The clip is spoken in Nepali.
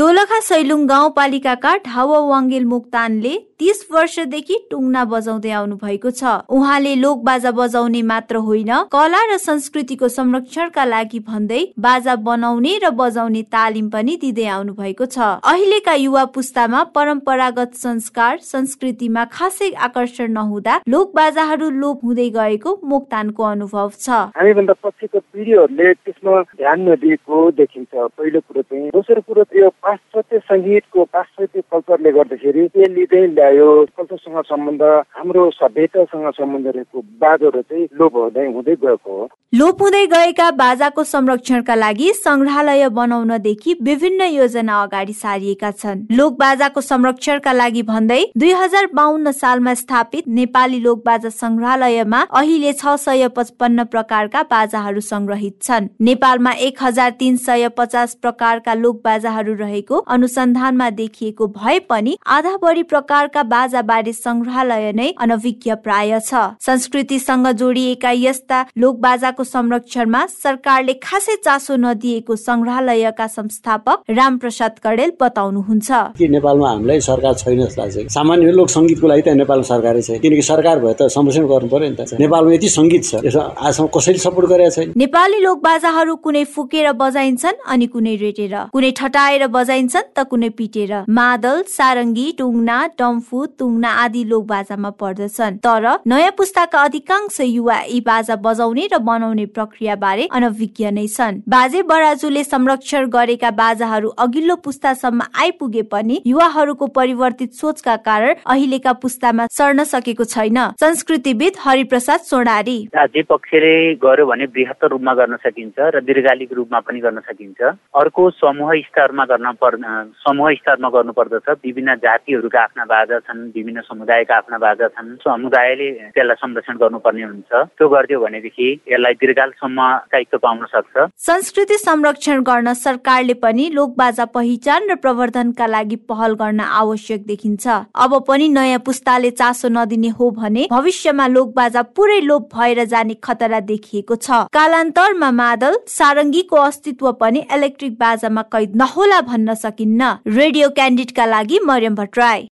दोलखा सैलुङ गाउँपालिकाका ढावा वाङ्गेल मोक्तानले तीस वर्षदेखि टुङ्ना बजाउँदै आउनु भएको छ। उहाँले लोक बाजा बजाउने मात्र होइन कला र संस्कृतिको संरक्षणका लागि भन्दै बाजा बनाउने र बजाउने तालिम पनि दिँदै आउनु भएको छ। अहिलेका युवा पुस्तामा परम्परागत संस्कार संस्कृतिमा खासै आकर्षण नहुँदा लोक बाजाहरू लोप हुँदै गएको मोक्तानको अनुभव छ। हामीभन्दा पछिको पिँढीहरूले त्यसमा ध्यान नदिएको देखिन्छ। पहिलो कुरो चाहिँ दोस्रो कुरो यो पाश्चात्य सङ्गीतको पाश्चात्य कल्चरले गर्दाखेरि के लिँदै ल्यायो। कल्चरसँग सम्बन्ध हाम्रो सभ्यतासँग सम्बन्ध रहेको बाजोहरू चाहिँ लोप हुँदै हुँदै गएको हो। लोप हुँदै गएका बाजाको संरक्षणका लागि संग्रहालय बनाउनदेखि विभिन्न योजना अगाडि सारिएका छन्। लोक बाजाको संरक्षणका लागि भन्दै दुई हजार बाहन्न सालमा स्थापित नेपाली लोक बाजा संग्रहालयमा अहिले छ सय पचपन्न प्रकारका बाजाहरू संग्रहित छन्। नेपालमा एक हजार तीन सय पचास प्रकारका लोक बाजाहरू रहेको अनुसन्धानमा देखिएको भए पनि आधा बढी प्रकारका बाजा बारे संग्रहालय नै अनभिज्ञ प्राय छ। संस्कृतिसँग जोडिएका यस्ता लोक बाजाको संरक्षणमा सरकारले खासै चासो नदिएको संग्रहालयका संस्थापक राम प्रसाद कडेल बताउनुहुन्छ। नेपालमा हामीलाई सरकार छैन जस्तो लाग्छ सामान्य लोक सङ्गीतको लागि त नेपालमा सरकारै छ किनकि सरकार भए त संरक्षण गर्नु पर्यो नि त। नेपालमा यति सङ्गीत छ। आजसम्म कसैले सपोर्ट गरेको छैन। नेपाली लोक बाजाहरू कुनै फुकेर बजाइन्छन् अनि कुनै रेटेर। कुनै ठटाएर बजाइन्छन् त कुनै पिटेर। मादल सारङ्गी टुङ्ना डम्फु तुङ्ना आदि लोक बाजामा पर्दछन्। तर नयाँ पुस्ताका अधिकांश युवा यी बाजा बजाउने र बनाउने प्रक्रिया बारे अनभिज्ञ नै छन्। बाजे बराजुले संरक्षण गरेका बाजाहरू अघिल्लो पुस्तासम्म आइपुगे पनि युवाहरूको परिवर्तित सोचका कारण अहिलेका पुस्तामा सर्न सकेको छैन। संस्कृतिविद हरिप्रसाद सोनारी। राज्य पक्षले गर्यो भने बृहत्तर रूपमा गर्न सकिन्छ र दीर्घकालिक रूपमा पनि गर्न सकिन्छ। अर्को समूह स्तरमा गर्न पर् समूह स्तरमा गर्नु पर्दछ विभिन्न जातिहरूका आफ्ना बाजा छन् विभिन्न समुदायका आफ्ना बाजा छन्। समुदायले त्यसलाई संरक्षण गर्नुपर्ने हुन्छ। त्यो गरिदियो भनेदेखि यसलाई दीर्घकालसम्म स्थायित्व पाउन सक्छ। संस्कृति संरक्षण गर्न सरकारले पनि लोक बाजा पहिचान र प्रवर्धनका लागि पहल गर्न आवश्यक देखिन्छ। अब पनि नयाँ पुस्ताले चासो नदिने हो भने भविष्यमा लोक बाजा पुरै लोप भएर जाने खतरा देखिएको छ। कालान्तरमा मादल सारङ्गीको अस्तित्व पनि इलेक्ट्रिक बाजामा कैद नहोला भन्न सकिन्न। रेडियो क्यान्डिडका लागि मरियम भट्टराई।